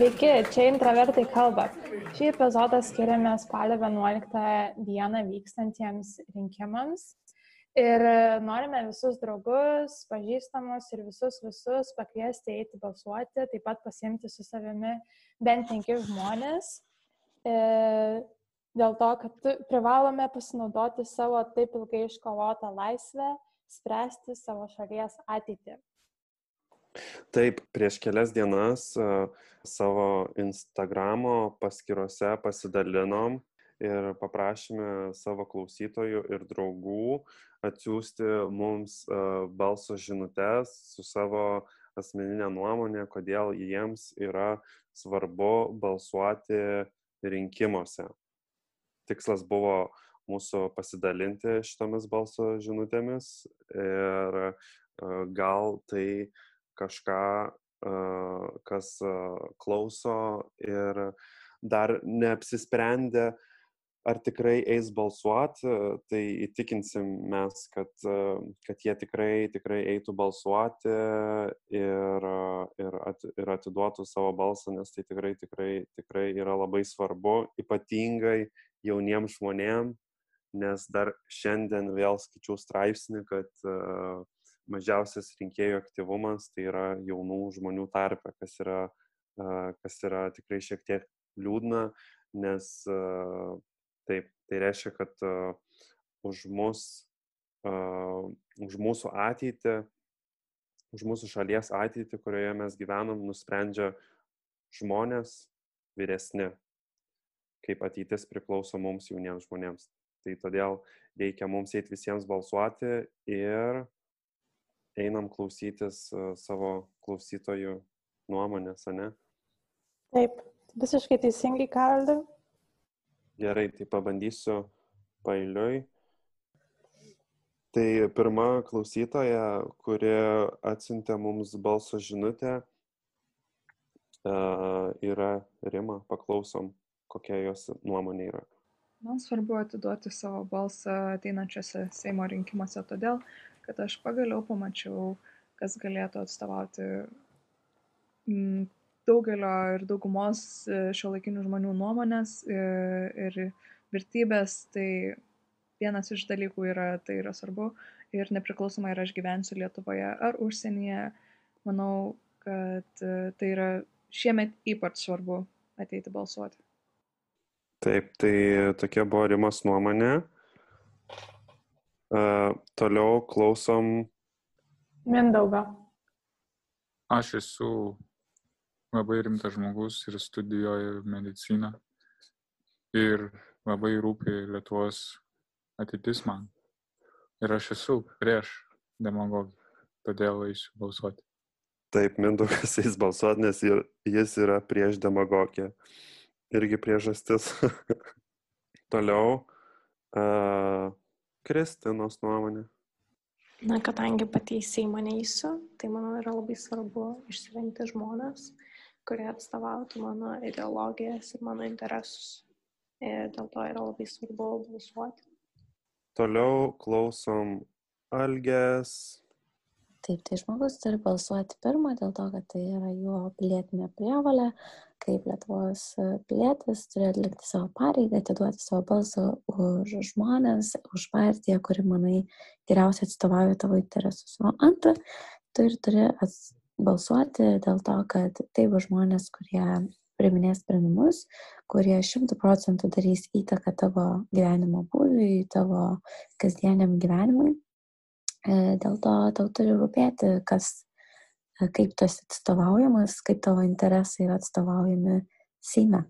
Sveiki, čia intravertai kalba. Šį epizodą skiriame spalio 11 dieną vykstantiems rinkimams. Ir norime visus draugus, pažįstamus ir visus visus pakviesti eiti balsuoti, taip pat pasiimti su savimi bent penki žmonės. E, dėl to, kad privalome pasinaudoti savo taip ilgai iškovotą laisvę, spręsti savo šalies ateitį. Taip, prieš kelias dienas savo Instagramo paskyrose pasidalinom ir paprašėme savo klausytojų ir draugų atsiųsti mums balso žinutės su savo asmeninė nuomonė, kodėl jiems yra svarbu balsuoti rinkimuose. Tikslas buvo mūsų pasidalinti šitomis balso žinutėmis ir gal tai uh, kažką, kas klauso ir dar neapsisprendė, ar tikrai eis balsuoti, tai įtikinsim mes, kad, kad jie tikrai, tikrai eitų balsuoti ir, ir, at, ir atiduotų savo balsą, nes tai tikrai, tikrai, tikrai yra labai svarbu, ypatingai jauniems žmonėms, nes dar šiandien vėl skaičiau straipsnį, kad uh, mažiausias rinkėjų aktyvumas tai yra jaunų žmonių tarpe, kas yra, kas yra tikrai šiek tiek liūdna, nes taip, tai reiškia, kad už mus, už mūsų ateitį, už mūsų šalies ateitį, kurioje mes gyvenam, nusprendžia žmonės vyresni, kaip ateitis priklauso mums jauniems žmonėms. Tai todėl reikia mums eiti visiems balsuoti ir einam klausytis savo klausytojų nuomonės, ne? Taip, visiškai teisingai, Karli. Gerai, tai pabandysiu pailiui. Tai pirma klausytoja, kuri atsintė mums balso žinutę, yra Rima, paklausom, kokia jos nuomonė yra. Man svarbu atiduoti savo balsą ateinančiose Seimo rinkimuose todėl, kad aš pagaliau pamačiau, kas galėtų atstovauti mm, daugelio ir daugumos e, šio laikinių žmonių nuomonės e, ir vertybės. Tai vienas iš dalykų yra, tai yra svarbu ir nepriklausomai ar aš gyvensiu Lietuvoje ar užsienyje, manau, kad e, tai yra šiemet ypač svarbu ateiti balsuoti. Taip, tai tokia buvo Rimas nuomonė. Uh, toliau klausom. Mindaugo. Aš esu labai rimtas žmogus ir studijuoju mediciną. Ir labai rūpi Lietuvos ateitis man. Ir aš esu prieš demagogiją. Todėl eisiu balsuoti. Taip, Mindaugas eis balsuoti, nes jis yra prieš demagogiją. Irgi priežastis. Toliau. Uh, Kristinos nuomonė? Na, kadangi pati į Seimą neįsiu, tai manau yra labai svarbu išsirinkti žmonės, kurie atstovautų mano ideologijas ir mano interesus. Ir dėl to yra labai svarbu balsuoti. Toliau klausom Algės. Taip, tai žmogus turi balsuoti pirmą dėl to, kad tai yra jo pilietinė prievalė, kaip Lietuvos pilietis turi atlikti savo pareigą, atiduoti savo balsą už žmonės, už partiją, kuri, manai, geriausiai atstovauja tavo interesus. O antra, tu ir turi balsuoti dėl to, kad tai bus žmonės, kurie priminės sprendimus, kurie šimtų procentų darys įtaką tavo gyvenimo būdui, tavo kasdieniam gyvenimui E, dėl to tau turi rūpėti, kas, e, kaip tu esi atstovaujamas, kaip tavo interesai yra atstovaujami Seime.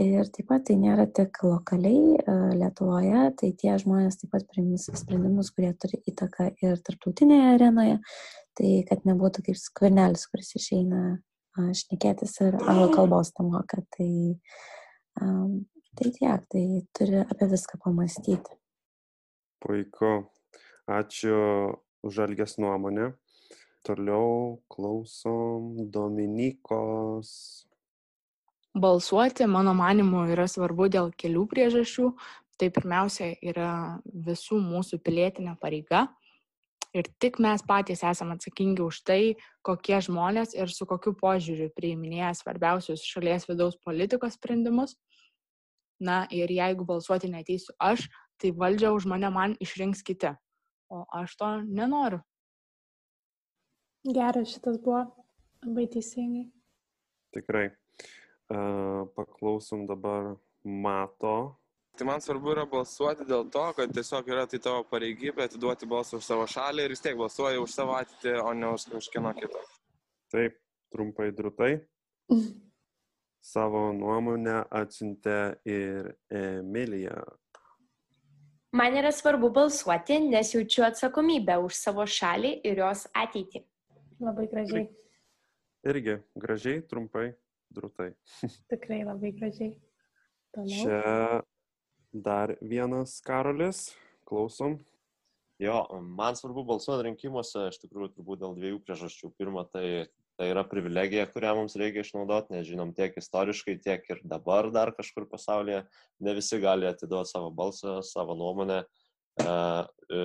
Ir taip pat tai nėra tik lokaliai e, Lietuvoje, tai tie žmonės taip pat priims sprendimus, kurie turi įtaką ir tarptautinėje arenoje, tai kad nebūtų kaip skvernelis, kuris išeina šnekėtis ir anglų kalbos tą moka. Tai, um, tai tiek, tai turi apie viską pamastyti. Puiku. Ačiū už Algės nuomonę. Toliau klausom Dominikos. Balsuoti, mano manimu, yra svarbu dėl kelių priežasčių. Tai pirmiausia yra visų mūsų pilietinė pareiga. Ir tik mes patys esame atsakingi už tai, kokie žmonės ir su kokiu požiūriu priiminėja svarbiausius šalies vidaus politikos sprendimus. Na ir jeigu balsuoti neteisiu aš, tai valdžią už mane man išrinks kiti. O aš to nenoriu. Geras šitas buvo, labai teisingai. Tikrai. Uh, paklausom dabar Mato Tai man svarbu yra balsuoti dėl to, kad tiesiog yra tai tavo pareigybė atiduoti balsą už savo šalį ir vis tiek balsuoji už savo ateitį, o ne už, už kino kitą. Taip, trumpai drūtai. Savo nuomonę atsiuntė ir Emilija. Man yra svarbu balsuoti, nes jaučiu atsakomybę už savo šalį ir jos ateitį. Labai gražiai. Irgi gražiai, trumpai, drūtai. Tikrai labai gražiai. Toliau. Čia dar vienas Karolis, klausom. Jo, man svarbu balsuoti rinkimuose, iš tikrųjų, turbūt dėl dviejų priežasčių. Pirma, tai, tai yra privilegija, kurią mums reikia išnaudoti, nes žinom tiek istoriškai, tiek ir dabar dar kažkur pasaulyje. Ne visi gali atiduoti savo balsą, savo nuomonę, e, e,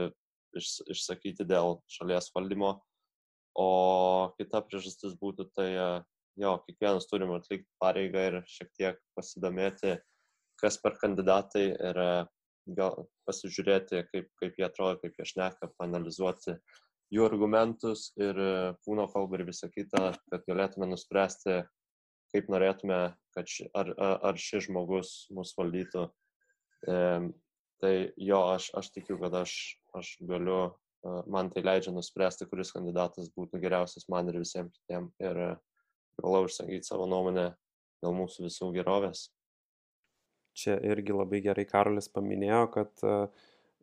iš, išsakyti dėl šalies valdymo. O kita priežastis būtų tai, e, jo, kiekvienas turime atlikti pareigą ir šiek tiek pasidomėti, kas per kandidatai ir e, gal pasižiūrėti, kaip, kaip jie atrodo, kaip jie šneka, panalizuoti jų argumentus ir e, kūno kalbą ir visą kitą, kad galėtume nuspręsti, kaip norėtume, kad ši, ar, ar šis žmogus mus valdytų. E, tai jo, aš, aš tikiu, kad aš, aš galiu, man tai leidžia nuspręsti, kuris kandidatas būtų geriausias man ir visiems kitiems ir galau išsakyti savo nuomonę dėl mūsų visų gerovės. Čia irgi labai gerai Karolis paminėjo, kad e,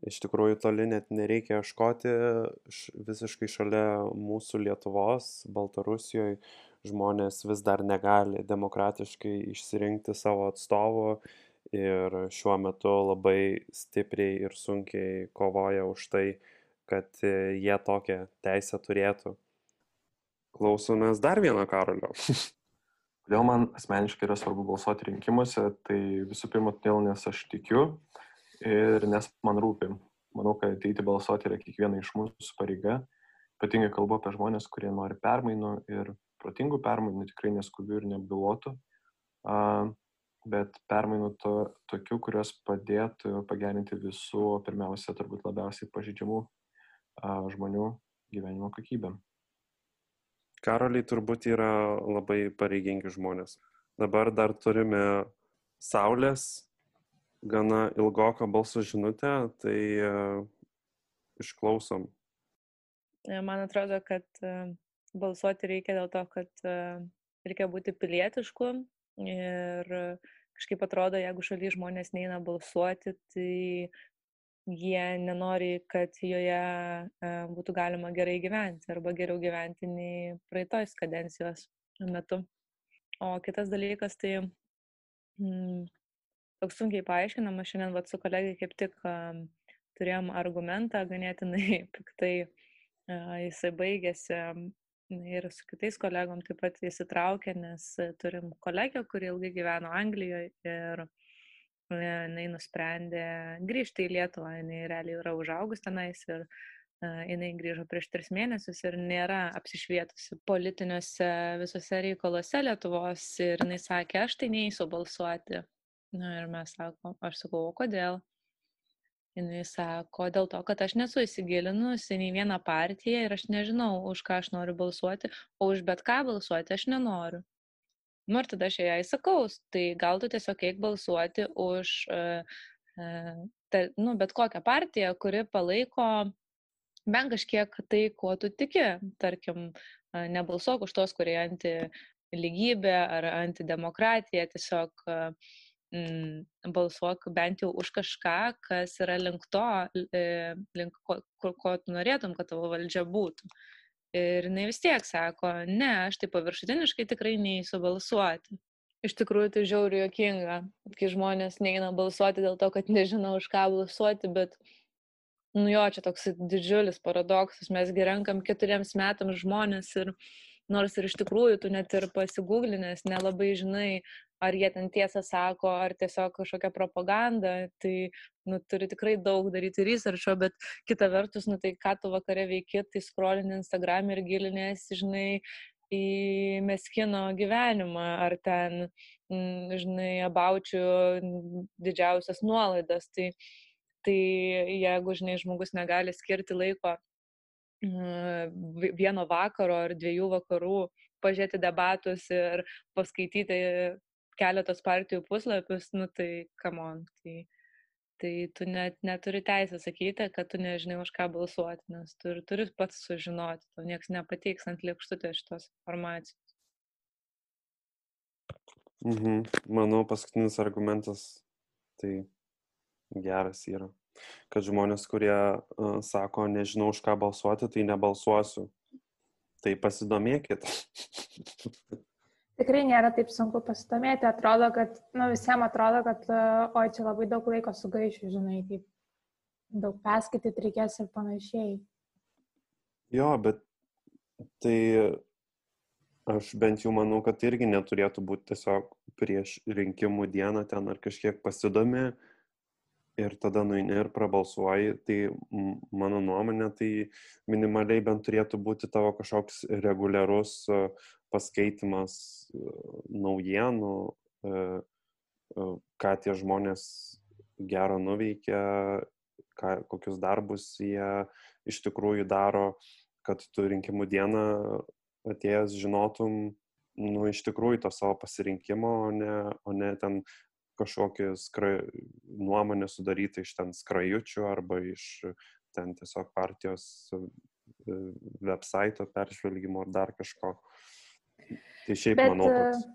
iš tikrųjų toli net nereikia ieškoti visiškai šalia mūsų Lietuvos, Baltarusijoje. Žmonės vis dar negali demokratiškai išsirinkti savo atstovų ir šiuo metu labai stipriai ir sunkiai kovoja už tai, kad e, jie tokią teisę turėtų. Klausomės dar vieno Karolio. Kodėl man asmeniškai yra svarbu balsuoti rinkimuose, tai visų pirma, todėl, nes aš tikiu ir nes man rūpi. Manau, kad ateiti balsuoti yra kiekviena iš mūsų pareiga. Ypatingai kalbu apie žmonės, kurie nori permainų ir protingų permainų, tikrai neskubių ir neapbilotų, bet permainų to, tokių, kurios padėtų pagerinti visų, pirmiausia, turbūt labiausiai pažydžiamų žmonių gyvenimo kokybę. Karoliai turbūt yra labai pareigingi žmonės. Dabar dar turime Saulės gana ilgoką balso žinutę, tai uh, išklausom. E, man atrodo, kad uh, balsuoti reikia dėl to, kad reikia būti pilietišku ir kažkaip atrodo, jeigu šaly žmonės neina balsuoti, tai jie nenori, kad joje e, būtų galima gerai gyventi arba geriau gyventi nei praeitos kadencijos metu. O kitas dalykas, tai mm, toks sunkiai paaiškinama, šiandien vat, su kolegai kaip tik um, turėjom argumentą ganėtinai piktai, uh, jisai baigėsi ir su kitais kolegom taip pat įsitraukė, nes turim kolegę, kuri ilgai gyveno Anglijoje ir jinai nusprendė grįžti į Lietuvą, jinai realiai yra užaugus tenais ir jinai grįžo prieš tris mėnesius ir nėra apsišvietusi politiniuose visuose reikaluose Lietuvos ir jinai sakė, aš tai neįsiu balsuoti. Na ir mes sakom, aš sakau, o kodėl? Jis sako, dėl to, kad aš nesu įsigilinusi nei vieną partiją ir aš nežinau, už ką aš noriu balsuoti, o už bet ką balsuoti aš nenoriu. Nu ir tada aš jai sakau, tai gal tu tiesiog eik balsuoti už uh, uh, ta, nu, bet kokią partiją, kuri palaiko bent kažkiek tai, kuo tu tiki. Tarkim, uh, nebalsuok už tos, kurie anti lygybė ar antidemokratija, tiesiog uh, balsuok bent jau už kažką, kas yra link to, link ko, ko, ko tu norėtum, kad tavo valdžia būtų. Ir jinai vis tiek sako, ne, aš tai paviršutiniškai tikrai neįsiu balsuoti. Iš tikrųjų, tai žiauriai jokinga, kai žmonės neina balsuoti dėl to, kad nežino už ką balsuoti, bet, nu jo, čia toks didžiulis paradoksas, mesgi renkam keturiems metams žmonės ir nors ir iš tikrųjų tu net ir pasigūglinęs nelabai žinai, ar jie ten tiesą sako, ar tiesiog kažkokia propaganda, tai, nu, turi tikrai daug daryti researcho, bet kita vertus, nu, tai ką tu vakare veiki, tai scrollini Instagram ir gilinėsi, žinai, į meskino gyvenimą, ar ten, mm, žinai, abaučių didžiausias nuolaidas. Tai, tai jeigu, žinai, žmogus negali skirti laiko vieno vakaro ar dviejų vakarų pažiūrėti debatus ir paskaityti keletos partijų puslapius, nu tai kamon, tai, tai tu net neturi teisę sakyti, kad tu nežinai už ką balsuoti, nes tu turi pats sužinoti, tau niekas nepateiks ant lėkštutės šitos informacijos. Mhm. Manau, paskutinis argumentas tai geras yra kad žmonės, kurie uh, sako, nežinau už ką balsuoti, tai nebalsuosiu. Tai pasidomėkit. Tikrai nėra taip sunku pasidomėti. Atrodo, kad, nu, visiems atrodo, kad, uh, oi, čia labai daug laiko sugaišiu, žinai, taip daug perskaityti reikės ir panašiai. Jo, bet tai aš bent jau manau, kad irgi neturėtų būti tiesiog prieš rinkimų dieną ten ar kažkiek pasidomi, ir tada nueini ir prabalsuoji, tai mano nuomonė, tai minimaliai bent turėtų būti tavo kažkoks reguliarus e, paskaitimas e, naujienų, e, ką tie žmonės gero nuveikia, ką, kokius darbus jie iš tikrųjų daro, kad tu rinkimų dieną atėjęs žinotum, nu, iš tikrųjų to savo pasirinkimo, o ne, o ne ten kažkokį skra... nuomonę sudarytą iš ten skrajučių arba iš ten tiesiog partijos e, website peržvelgimo ar dar kažko. Tai šiaip bet, manau. Toks.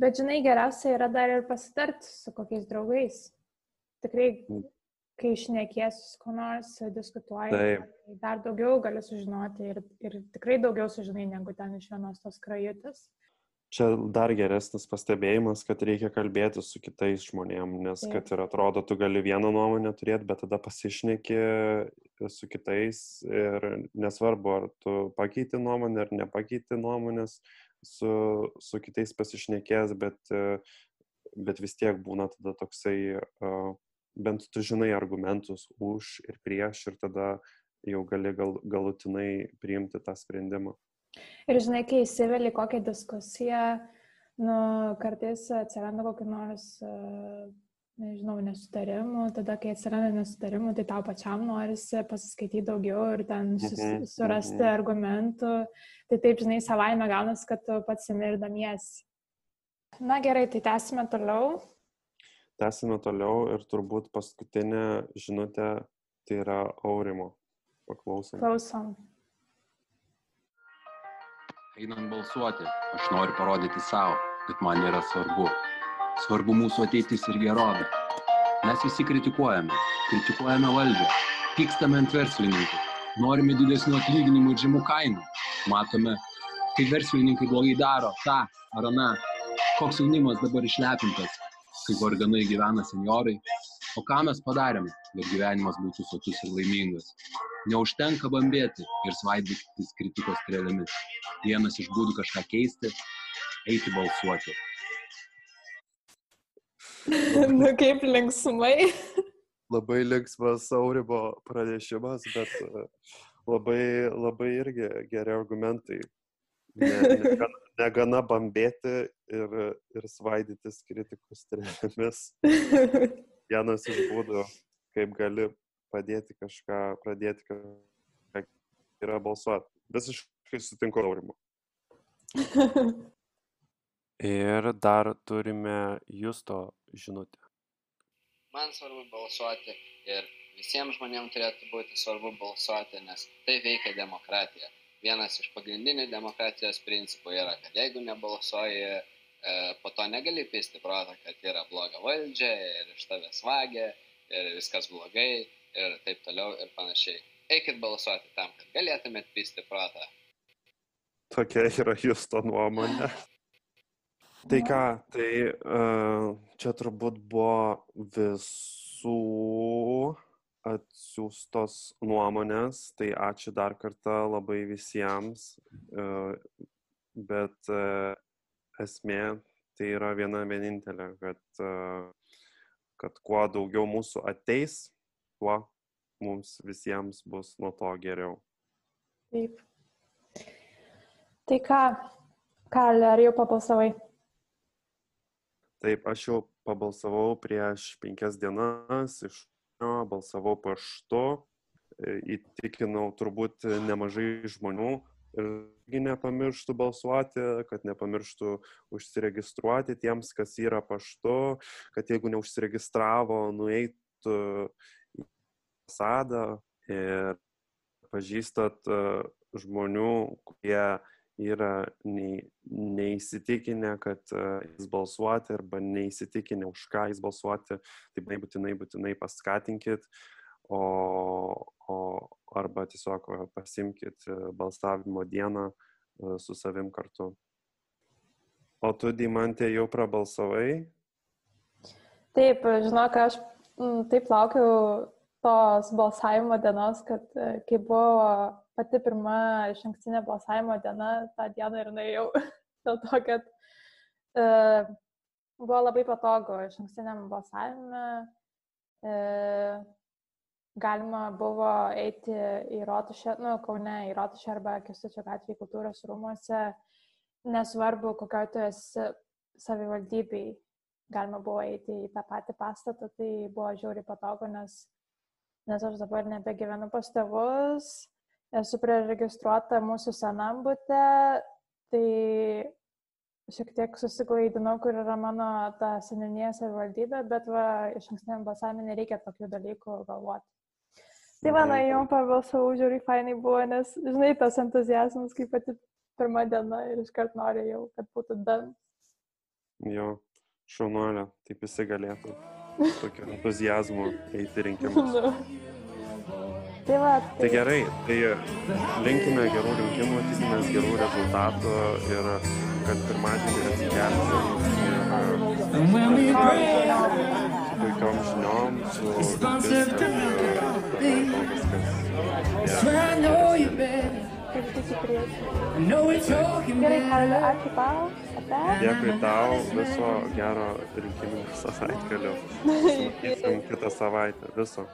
Bet žinai, geriausia yra dar ir pasitarti su kokiais draugais. Tikrai, mm. kai išnekėsi su kuo nors, diskutuoji, tai dar daugiau gali sužinoti ir, ir tikrai daugiau sužinai negu ten iš vienos tos krajutės čia dar geresnis pastebėjimas, kad reikia kalbėti su kitais žmonėm, nes Taip. kad ir atrodo, tu gali vieną nuomonę turėti, bet tada pasišneki su kitais ir nesvarbu, ar tu pakeiti nuomonę ar nepakeiti nuomonės, su, su kitais pasišnekės, bet, bet vis tiek būna tada toksai, bent tu žinai argumentus už ir prieš ir tada jau gali gal, galutinai priimti tą sprendimą. Ir žinai, kai įsiveli kokią diskusiją, nu, kartais atsiranda kokiu nors, nežinau, nesutarimų, tada kai atsiranda nesutarimų, tai tau pačiam norisi pasiskaityti daugiau ir ten sus, mhm, surasti mhm. argumentų. Tai taip, žinai, savaime gaunas, kad tu pats imi ir damiesi. Na gerai, tai tęsime toliau. Tęsime toliau ir turbūt paskutinė žinutė tai yra aurimo. Paklausom. Klausom einant balsuoti, aš noriu parodyti savo, kad man yra svarbu. Svarbu mūsų ateitis ir gerovė. Mes visi kritikuojame, kritikuojame valdžią, pykstame ant verslininkų, norime didesnių atlyginimų ir žemų kainų. Matome, kaip verslininkai blogai daro tą ar aną, koks jaunimas dabar išlepintas, kaip varganai gyvena seniorai. O ką mes padarėme, kad gyvenimas būtų sotus ir laimingas? Neužtenka bambėti ir svaidytis kritikos strėlėmis. Vienas iš būdų kažką keisti - eiti balsuoti. Nu kaip linksmai. labai linksmas Auribo pranešimas, bet e, labai, labai irgi geri argumentai. Ne, negana, negana bambėti ir, ir svaidytis kritikos strėlėmis. Vienas iš būdų, kaip gali padėti kažką, pradėti kažką, yra balsuoti. Visiškai sutinku aurimu. Ir dar turime Justo žinutę. Man svarbu balsuoti ir visiems žmonėms turėtų būti svarbu balsuoti, nes tai veikia demokratija. Vienas iš pagrindinių demokratijos principų yra, kad jeigu nebalsuoji, e, po to negali pisti protą, kad yra bloga valdžia ir iš tavęs vagia ir viskas blogai ir taip toliau ir panašiai. Eikit balsuoti tam, kad galėtumėt pisti protą. Tokia yra jūsų nuomonė. Tai ką, tai uh, čia turbūt buvo visų atsiųstos nuomonės, tai ačiū dar kartą labai visiems, uh, bet uh, esmė tai yra viena vienintelė, kad, kad kuo daugiau mūsų ateis, tuo mums visiems bus nuo to geriau. Taip. Tai ką, Karli, ar jau pabalsavai? Taip, aš jau pabalsavau prieš penkias dienas, iš jo balsavau paštu, e, įtikinau turbūt nemažai žmonių irgi nepamirštų balsuoti, kad nepamirštų užsiregistruoti tiems, kas yra paštu, kad jeigu neužsiregistravo, nueitų į fasadą ir pažįstat e, žmonių, kurie yra nei, neįsitikinę, kad uh, jis balsuoti arba neįsitikinę, už ką jis balsuoti, tai būtinai, būtinai paskatinkit, o, o, arba tiesiog pasimkit balsavimo dieną su savim kartu. O tu, Dimantė, jau prabalsavai? Taip, žinok, aš taip laukiau tos balsavimo dienos, kad e, kai buvo pati pirma iš ankstinė balsavimo diena, tą dieną ir nuėjau. Dėl to, kad e, buvo labai patogu iš ankstiniam balsavime. E, galima buvo eiti į Rotušę, nu, Kaune, į Rotušę arba Kestučio gatvį kultūros rūmose, nesvarbu, kokio tu esi savivaldybei, galima buvo eiti į tą patį pastatą, tai buvo žiauriai patogu, nes, nes aš dabar nebegyvenu pas tėvus, esu preregistruota mūsų senam būte, tai šiek tiek susiklaidinau, kur yra mano ta seninė savivaldybė, bet va, iš ankstiniam balsavimui nereikia tokių dalykų galvoti. Tai va, nuėjau pabalsavau, žiūri, fainai buvo, nes, žinai, tas entuzijazmas, kaip pati pirmą dieną ir iškart norėjau, kad būtų dan. Jo, šaunuolė, taip visi galėtų tokiu entuzijazmu eiti rinkimus. Tai, va, tai... tai gerai, tai linkime gerų rinkimų, tikimės gerų rezultatų ir kad pirmadienį atsikelsim puikiom žiniom, su. Dėkui tau, viso gero rinkiminio savaitgalio. Sumatysim kitą savaitę. Viso.